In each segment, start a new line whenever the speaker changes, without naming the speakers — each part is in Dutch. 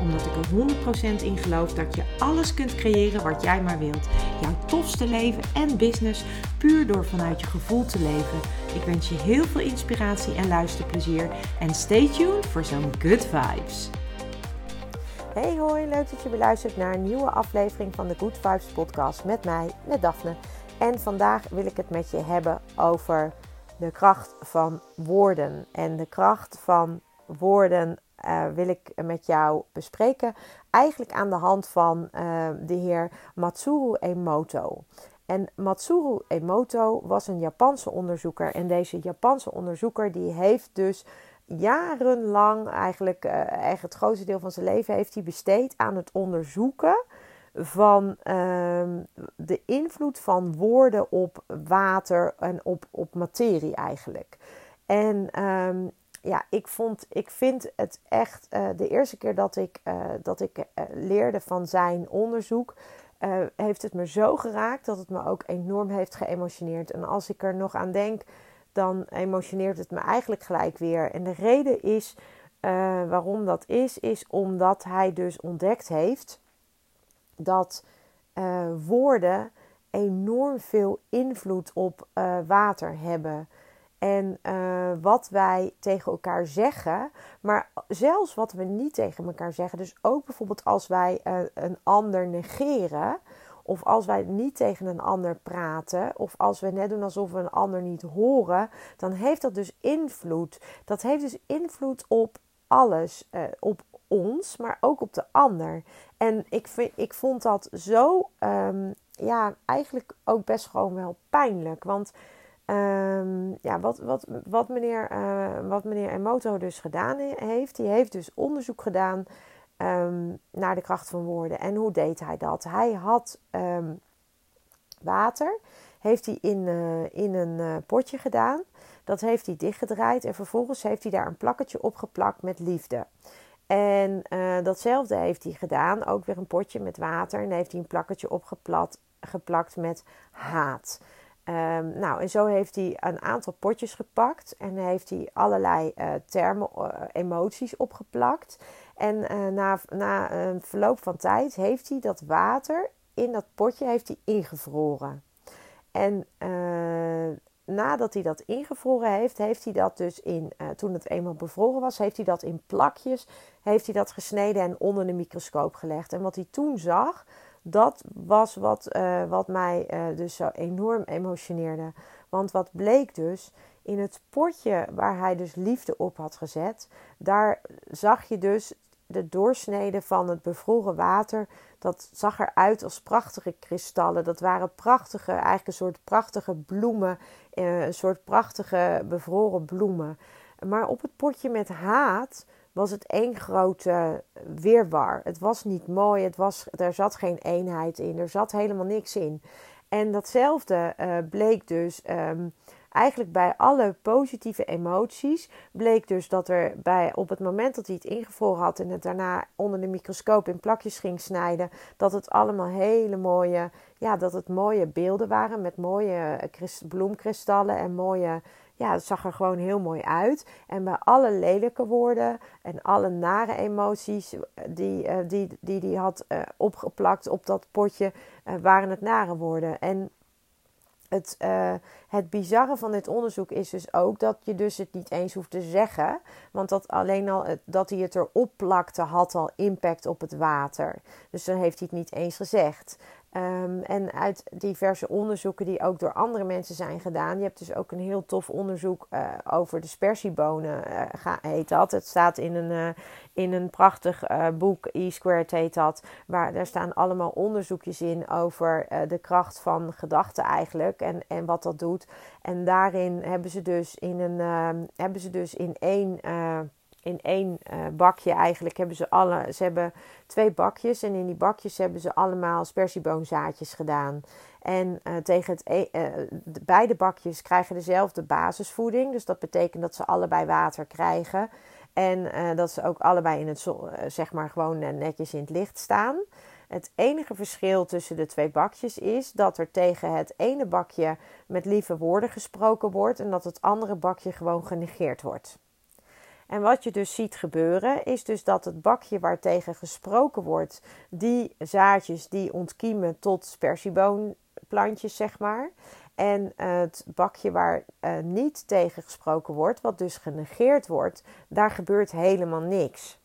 Omdat ik er 100% in geloof dat je alles kunt creëren wat jij maar wilt. Jouw tofste leven en business puur door vanuit je gevoel te leven. Ik wens je heel veel inspiratie en luisterplezier. En stay tuned voor zo'n good vibes. Hey hoi, leuk dat je beluistert naar een nieuwe aflevering van de Good Vibes podcast met mij, met Daphne. En vandaag wil ik het met je hebben over de kracht van woorden. En de kracht van woorden uh, wil ik met jou bespreken. Eigenlijk aan de hand van uh, de heer Matsuru Emoto. En Matsuru Emoto was een Japanse onderzoeker. En deze Japanse onderzoeker die heeft dus jarenlang, eigenlijk uh, echt het grootste deel van zijn leven, heeft hij besteed aan het onderzoeken van uh, de invloed van woorden op water en op, op materie eigenlijk. En um, ja, ik, vond, ik vind het echt uh, de eerste keer dat ik, uh, dat ik leerde van zijn onderzoek, heeft het me zo geraakt dat het me ook enorm heeft geëmotioneerd. En als ik er nog aan denk, dan emotioneert het me eigenlijk gelijk weer. En de reden is waarom dat is, is omdat hij dus ontdekt heeft dat woorden enorm veel invloed op water hebben. En uh, wat wij tegen elkaar zeggen, maar zelfs wat we niet tegen elkaar zeggen. Dus ook bijvoorbeeld als wij een ander negeren, of als wij niet tegen een ander praten, of als we net doen alsof we een ander niet horen, dan heeft dat dus invloed. Dat heeft dus invloed op alles, op ons, maar ook op de ander. En ik, vind, ik vond dat zo, um, ja, eigenlijk ook best gewoon wel pijnlijk. Want um, ja, wat, wat, wat, meneer, uh, wat meneer Emoto dus gedaan heeft, die heeft dus onderzoek gedaan um, naar de kracht van woorden. En hoe deed hij dat? Hij had water, heeft hij in, uh, in een uh, potje gedaan. Dat heeft hij dichtgedraaid en vervolgens heeft hij daar een plakketje opgeplakt met liefde. En datzelfde heeft hij gedaan. Ook weer een potje met water. En heeft hij een plakketje opgeplakt met haat. Um, nou, en zo heeft hij een aantal potjes gepakt. En heeft hij allerlei uh, termen, uh, emoties opgeplakt. En na, na een verloop van tijd heeft hij dat water in dat potje heeft hij ingevroren. En nadat hij dat ingevroren heeft, heeft hij dat dus in, toen het eenmaal bevroren was, heeft hij dat in plakjes, heeft hij dat gesneden en onder de microscoop gelegd. En wat hij toen zag, dat was wat, uh, wat mij uh, dus zo enorm emotioneerde. Want wat bleek dus, in het potje waar hij dus liefde op had gezet, daar zag je dus de doorsnede van het bevroren water, dat zag eruit als prachtige kristallen. Dat waren prachtige, eigenlijk een soort prachtige bloemen, eh, een soort prachtige bevroren bloemen. Maar op het potje met haat was het één grote weerwar. Het was niet mooi, het was, er zat geen eenheid in, er zat helemaal niks in. En datzelfde uh, bleek dus um, eigenlijk bij alle positieve emoties bleek dus dat er bij, op het moment dat hij het ingevroren had en het daarna onder de microscoop in plakjes ging snijden, dat het allemaal hele mooie, ja, dat het mooie beelden waren met mooie bloemkristallen en mooie, ja, het zag er gewoon heel mooi uit. En bij alle lelijke woorden en alle nare emoties die hij die, die, die had uh, opgeplakt op dat potje, waren het nare woorden. En het, het bizarre van dit onderzoek is dus ook dat je dus het niet eens hoeft te zeggen. Want dat alleen al dat hij het erop plakte had al impact op het water. Dus dan heeft hij het niet eens gezegd. Um, en uit diverse onderzoeken die ook door andere mensen zijn gedaan. Je hebt dus ook een heel tof onderzoek uh, over de spersiebonen, uh, heet dat. Het staat in een, uh, in een prachtig boek, E-Squared heet dat. Waar daar staan allemaal onderzoekjes in over de kracht van gedachten eigenlijk. En, en wat dat doet. En daarin hebben ze dus in, een, hebben ze dus in één in één bakje eigenlijk hebben ze alle. Ze hebben twee bakjes en in die bakjes hebben ze allemaal spersieboonzaadjes gedaan. En tegen het, e, beide bakjes krijgen dezelfde basisvoeding. Dus dat betekent dat ze allebei water krijgen. En dat ze ook allebei in het, zeg maar, gewoon netjes in het licht staan. Het enige verschil tussen de twee bakjes is dat er tegen het ene bakje met lieve woorden gesproken wordt en dat het andere bakje gewoon genegeerd wordt. En wat je dus ziet gebeuren is dus dat het bakje waar tegen gesproken wordt, die zaadjes die ontkiemen tot spersieboonplantjes zeg maar. En het bakje waar uh, niet tegen gesproken wordt, wat dus genegeerd wordt, daar gebeurt helemaal niks.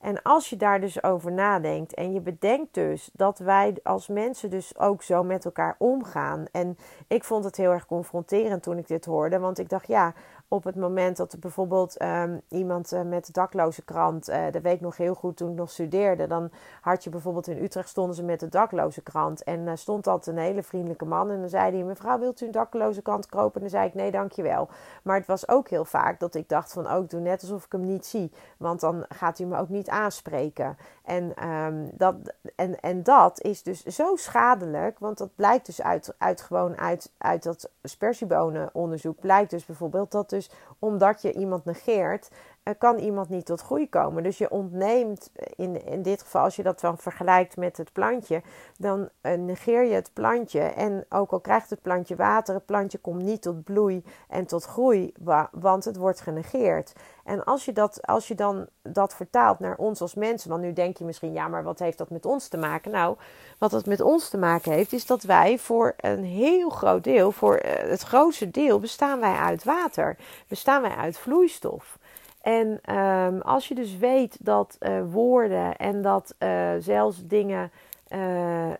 En als je daar dus over nadenkt en je bedenkt dus dat wij als mensen dus ook zo met elkaar omgaan. En ik vond het heel erg confronterend toen ik dit hoorde, want ik dacht ja, op het moment dat er bijvoorbeeld um, iemand uh, met de dakloze krant, uh, dat weet ik nog heel goed toen ik nog studeerde, dan had je bijvoorbeeld in Utrecht stonden ze met de dakloze krant en uh, stond altijd een hele vriendelijke man en dan zei hij, mevrouw wilt u een dakloze krant kopen? En dan zei ik, nee dankjewel. Maar het was ook heel vaak dat ik dacht van, oh ik doe net alsof ik hem niet zie, want dan gaat hij me ook niet aanspreken. En, um, dat, en, en dat is dus zo schadelijk, want dat blijkt dus uit, uit gewoon uit, uit dat spersiebonenonderzoek, blijkt dus bijvoorbeeld dat dus omdat je iemand negeert, kan iemand niet tot groei komen. Dus je ontneemt, in, in dit geval als je dat dan vergelijkt met het plantje, dan uh, negeer je het plantje. En ook al krijgt het plantje water, het plantje komt niet tot bloei en tot groei, want het wordt genegeerd. En als je, dat, als je dan dat vertaalt naar ons als mensen, want nu denk je misschien, ja, maar wat heeft dat met ons te maken? Nou, wat dat met ons te maken heeft, is dat wij voor een heel groot deel, voor eh, het grootste deel, bestaan wij uit water. Bestaan wij uit vloeistof. En um, als je dus weet dat uh, woorden en dat uh, zelfs dingen uh,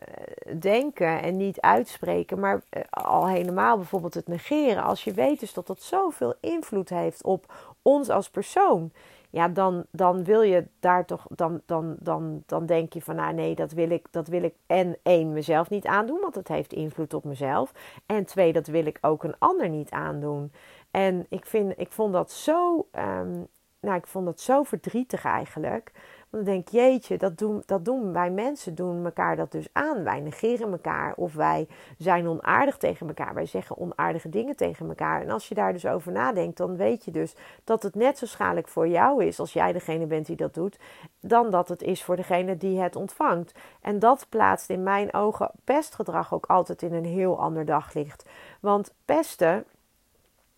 denken en niet uitspreken, maar al helemaal bijvoorbeeld het negeren, als je weet dus dat dat zoveel invloed heeft op ons als persoon, ja, dan, dan wil je daar toch, dan, dan, dan, dan denk je van, nou nee, dat wil ik, dat wil ik en één mezelf niet aandoen, want het heeft invloed op mezelf. En twee, dat wil ik ook een ander niet aandoen. En ik, vind, ik vond dat zo, um, nou, ik vond dat zo verdrietig eigenlijk. Want dan denk ik, jeetje, dat doen, dat doen wij mensen, doen elkaar dat dus aan. Wij negeren elkaar of wij zijn onaardig tegen elkaar. Wij zeggen onaardige dingen tegen elkaar. En als je daar dus over nadenkt, dan weet je dus dat het net zo schadelijk voor jou is als jij degene bent die dat doet, dan dat het is voor degene die het ontvangt. En dat plaatst in mijn ogen pestgedrag ook altijd in een heel ander daglicht. Want pesten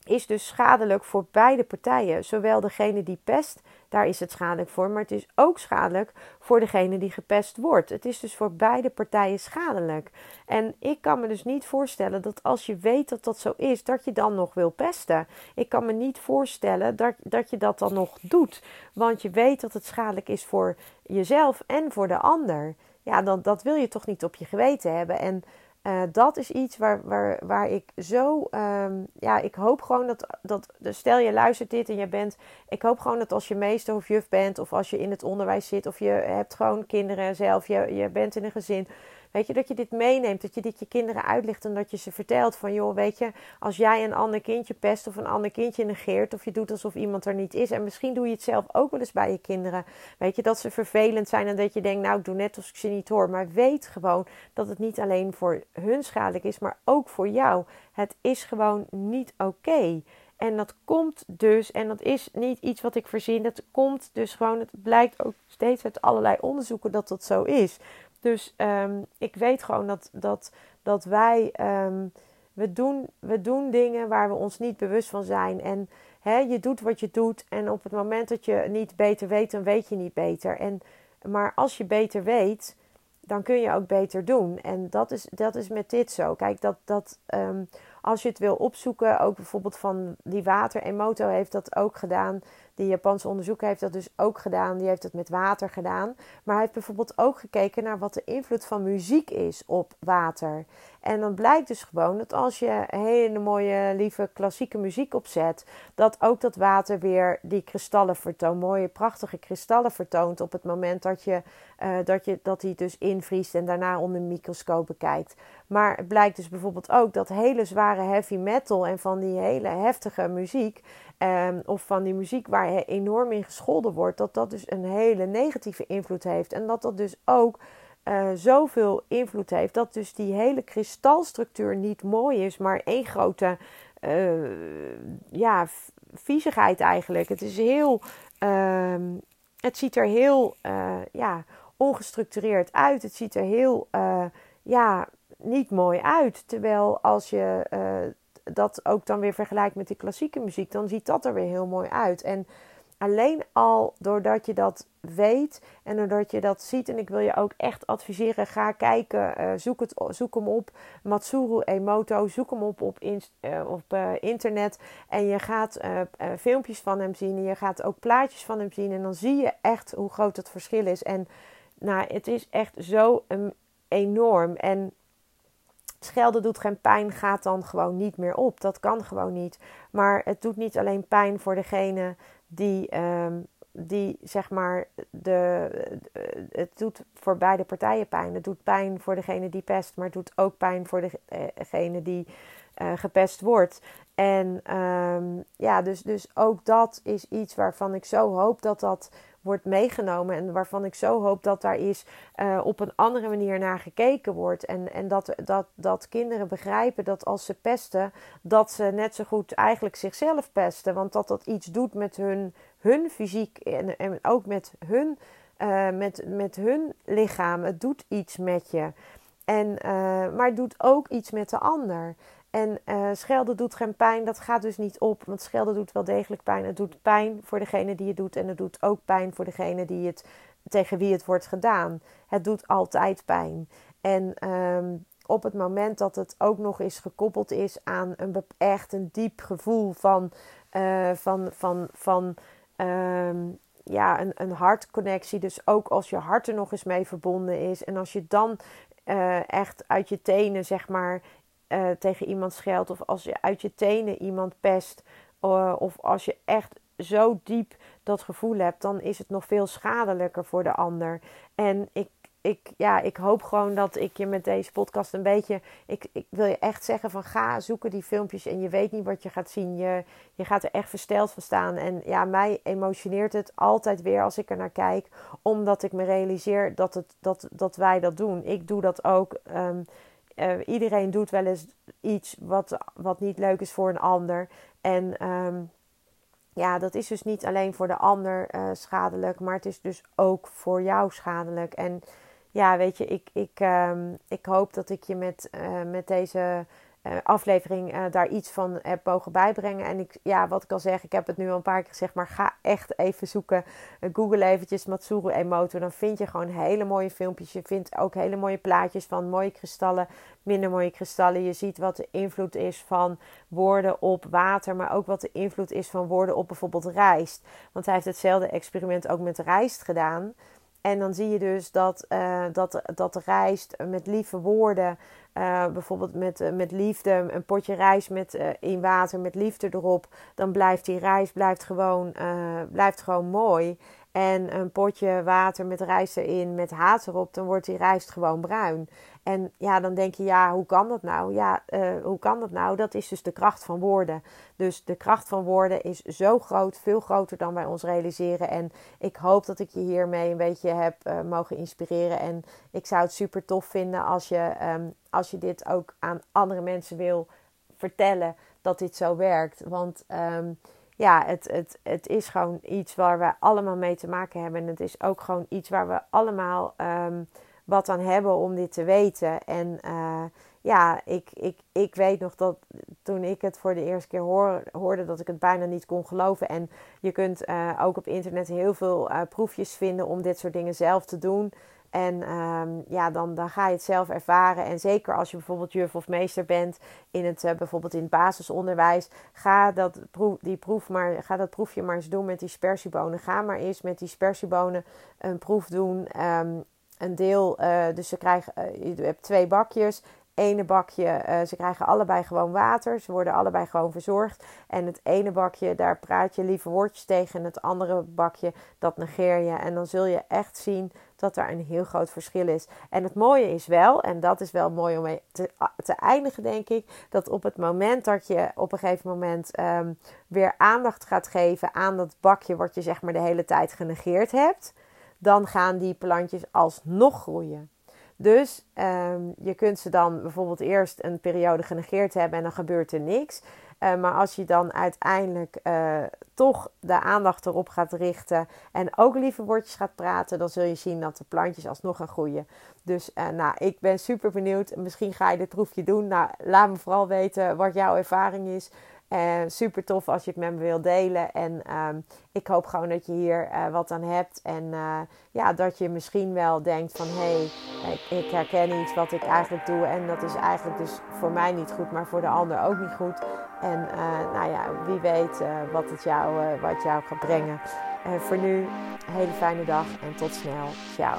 is dus schadelijk voor beide partijen. Zowel degene die pest, daar is het schadelijk voor, maar het is ook schadelijk voor degene die gepest wordt. Het is dus voor beide partijen schadelijk. En ik kan me dus niet voorstellen dat als je weet dat dat zo is, dat je dan nog wil pesten. Ik kan me niet voorstellen dat, dat je dat dan nog doet, want je weet dat het schadelijk is voor jezelf en voor de ander. Ja, dan, dat wil je toch niet op je geweten hebben. En uh, dat is iets waar, waar, waar ik zo. Um, ja, ik hoop gewoon dat, dat. Dus stel je luistert dit en je bent. Ik hoop gewoon dat als je meester of juf bent. of als je in het onderwijs zit. of je hebt gewoon kinderen zelf. je, je bent in een gezin Weet je, dat je dit meeneemt, dat je dit je kinderen uitlegt en dat je ze vertelt van joh, weet je, als jij een ander kindje pest of een ander kindje negeert of je doet alsof iemand er niet is en misschien doe je het zelf ook wel eens bij je kinderen, weet je, dat ze vervelend zijn en dat je denkt, nou ik doe net alsof ik ze niet hoor, maar weet gewoon dat het niet alleen voor hun schadelijk is, maar ook voor jou. Het is gewoon niet oké. En dat komt dus, en dat is niet iets wat ik verzin, dat komt dus gewoon, het blijkt ook steeds uit allerlei onderzoeken dat dat zo is. Dus um, ik weet gewoon dat, dat, dat wij. Um, we, doen, we doen dingen waar we ons niet bewust van zijn. En hè, je doet wat je doet. En op het moment dat je niet beter weet, dan weet je niet beter. En, maar als je beter weet, dan kun je ook beter doen. En dat is, dat is met dit zo. Kijk, dat, dat, um, als je het wil opzoeken, ook bijvoorbeeld van die water. Emoto heeft dat ook gedaan. Die Japanse onderzoeker heeft dat dus ook gedaan. Die heeft het met water gedaan. Maar hij heeft bijvoorbeeld ook gekeken naar wat de invloed van muziek is op water. En dan blijkt dus gewoon dat als je hele mooie, lieve klassieke muziek opzet, dat ook dat water weer die kristallen vertoont. Mooie, prachtige kristallen vertoont op het moment dat, je, uh, dat, je, dat die dus invriest en daarna onder een microscoop bekijkt. Maar het blijkt dus bijvoorbeeld ook dat hele zware heavy metal en van die hele heftige muziek, ehm, of van die muziek waar enorm in gescholden wordt, dat dat dus een hele negatieve invloed heeft. En dat dat dus ook uh, zoveel invloed heeft, dat dus die hele kristalstructuur niet mooi is, maar één grote uh, ja, viezigheid eigenlijk. Het is heel, ehm, het ziet er heel uh, ja, ongestructureerd uit. Het ziet er heel ja, niet mooi uit. Terwijl als je dat ook dan weer vergelijkt met de klassieke muziek, dan ziet dat er weer heel mooi uit. En alleen al doordat je dat weet en doordat je dat ziet, en ik wil je ook echt adviseren, ga kijken, uh, zoek, het, zoek hem op, Matsuru Emoto, zoek hem op op, in, uh, op uh, internet en je gaat filmpjes van hem zien en je gaat ook plaatjes van hem zien en dan zie je echt hoe groot het verschil is. En nou, het is echt zo um, enorm en Schelden doet geen pijn, gaat dan gewoon niet meer op. Dat kan gewoon niet. Maar het doet niet alleen pijn voor degene die, um, die zeg maar, de, het doet voor beide partijen pijn. Het doet pijn voor degene die pest, maar het doet ook pijn voor degene die uh, gepest wordt. En um, ja, dus, dus ook dat is iets waarvan ik zo hoop dat dat wordt meegenomen. En waarvan ik zo hoop dat daar is uh, op een andere manier naar gekeken wordt. En, en dat, dat, dat kinderen begrijpen dat als ze pesten, dat ze net zo goed eigenlijk zichzelf pesten. Want dat dat iets doet met hun, hun fysiek en, en ook met hun, uh, met, met hun lichaam. Het doet iets met je. En, uh, maar het doet ook iets met de ander. En uh, schelden doet geen pijn, dat gaat dus niet op. Want schelden doet wel degelijk pijn. Het doet pijn voor degene die het doet. En het doet ook pijn voor degene die het, tegen wie het wordt gedaan. Het doet altijd pijn. En um, op het moment dat het ook nog eens gekoppeld is aan een echt een diep gevoel van, uh, van, van, van um, ja, een, een hartconnectie. Dus ook als je hart er nog eens mee verbonden is. En als je dan uh, echt uit je tenen, zeg maar, uh, tegen iemand scheldt, of als je uit je tenen iemand pest, uh, of als je echt zo diep dat gevoel hebt, dan is het nog veel schadelijker voor de ander. En ik, ik, ja, ik hoop gewoon dat ik je met deze podcast een beetje. Ik, ik wil je echt zeggen: van ga zoeken die filmpjes en je weet niet wat je gaat zien. Je, je gaat er echt versteld van staan. En ja, mij emotioneert het altijd weer als ik er naar kijk, omdat ik me realiseer dat, het, dat, dat wij dat doen. Ik doe dat ook. Um, uh, iedereen doet wel eens iets wat, wat niet leuk is voor een ander. En um, ja, dat is dus niet alleen voor de ander uh, schadelijk, maar het is dus ook voor jou schadelijk. En ja, weet je, ik, ik, um, ik hoop dat ik je met, uh, met deze uh, aflevering uh, daar iets van heb mogen bijbrengen. En ik, ja, wat ik al zeg, ik heb het nu al een paar keer gezegd, maar ga echt even zoeken. Uh, Google eventjes Matsuru Emoto. Dan vind je gewoon hele mooie filmpjes. Je vindt ook hele mooie plaatjes van mooie kristallen, minder mooie kristallen. Je ziet wat de invloed is van woorden op water, maar ook wat de invloed is van woorden op bijvoorbeeld rijst. Want hij heeft hetzelfde experiment ook met rijst gedaan. En dan zie je dus dat, uh, dat, dat rijst met lieve woorden, uh, bijvoorbeeld met, uh, met liefde, een potje rijst met, in water met liefde erop, dan blijft die rijst blijft gewoon, blijft gewoon mooi. En een potje water met rijst erin met haat erop, dan wordt die rijst gewoon bruin. En ja, dan denk je, ja, hoe kan dat nou? Ja, uh, hoe kan dat nou? Dat is dus de kracht van woorden. Dus de kracht van woorden is zo groot, veel groter dan wij ons realiseren. En ik hoop dat ik je hiermee een beetje heb uh, mogen inspireren. En ik zou het super tof vinden als je, um, als je dit ook aan andere mensen wil vertellen dat dit zo werkt. Want um, ja, het, het, het is gewoon iets waar we allemaal mee te maken hebben. En het is ook gewoon iets waar we allemaal um, wat aan hebben om dit te weten. En uh, ja, ik, ik, ik weet nog dat toen ik het voor de eerste keer hoor, hoorde, dat ik het bijna niet kon geloven. En je kunt uh, ook op internet heel veel uh, proefjes vinden om dit soort dingen zelf te doen. En um, ja, dan, dan ga je het zelf ervaren. En zeker als je bijvoorbeeld juf of meester bent in het, bijvoorbeeld in het basisonderwijs, ga dat, proef, die proef maar, ga dat proefje maar eens doen met die spersiebonen. Ga maar eens met die spersiebonen een proef doen. Um, een deel, uh, dus je krijgt, uh, je hebt twee bakjes. ene bakje, uh, ze krijgen allebei gewoon water. Ze worden allebei gewoon verzorgd. En het ene bakje, daar praat je lieve woordjes tegen. En het andere bakje, dat negeer je. En dan zul je echt zien dat er een heel groot verschil is. En het mooie is wel, en dat is wel mooi om mee te, te eindigen, denk ik, dat op het moment dat je op een gegeven moment um, weer aandacht gaat geven aan dat bakje wat je zeg maar de hele tijd genegeerd hebt, dan gaan die plantjes alsnog groeien. Dus um, je kunt ze dan bijvoorbeeld eerst een periode genegeerd hebben en dan gebeurt er niks. Uh, maar als je dan uiteindelijk uh, toch de aandacht erop gaat richten en ook lieve woordjes gaat praten, dan zul je zien dat de plantjes alsnog gaan groeien. Dus uh, nou, ik ben super benieuwd. Misschien ga je dit proefje doen. Nou, laat me vooral weten wat jouw ervaring is. Uh, super tof als je het met me wilt delen. En uh, ik hoop gewoon dat je hier uh, wat aan hebt. En uh, ja, dat je misschien wel denkt van... hé, hey, ik, herken iets wat ik eigenlijk doe. En dat is eigenlijk dus voor mij niet goed, maar voor de ander ook niet goed. En nou ja, wie weet wat het jou, wat jou gaat brengen. voor nu, hele fijne dag en tot snel. Ciao.